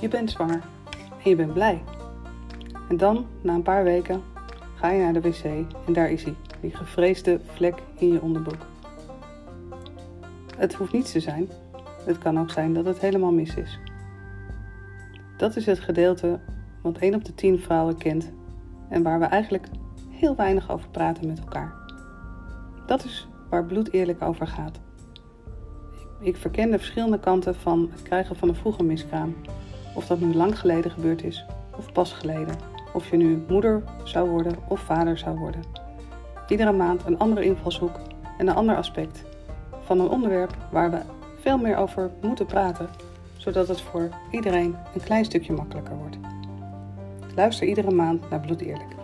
Je bent zwanger en je bent blij. En dan, na een paar weken, ga je naar de wc en daar is hij, die gevreesde vlek in je onderbroek. Het hoeft niets te zijn. Het kan ook zijn dat het helemaal mis is. Dat is het gedeelte wat 1 op de 10 vrouwen kent en waar we eigenlijk heel weinig over praten met elkaar. Dat is waar bloed eerlijk over gaat. Ik verken de verschillende kanten van het krijgen van een vroege miskraam. Of dat nu lang geleden gebeurd is of pas geleden. Of je nu moeder zou worden of vader zou worden. Iedere maand een andere invalshoek en een ander aspect van een onderwerp waar we veel meer over moeten praten, zodat het voor iedereen een klein stukje makkelijker wordt. Luister iedere maand naar Bloed Eerlijk.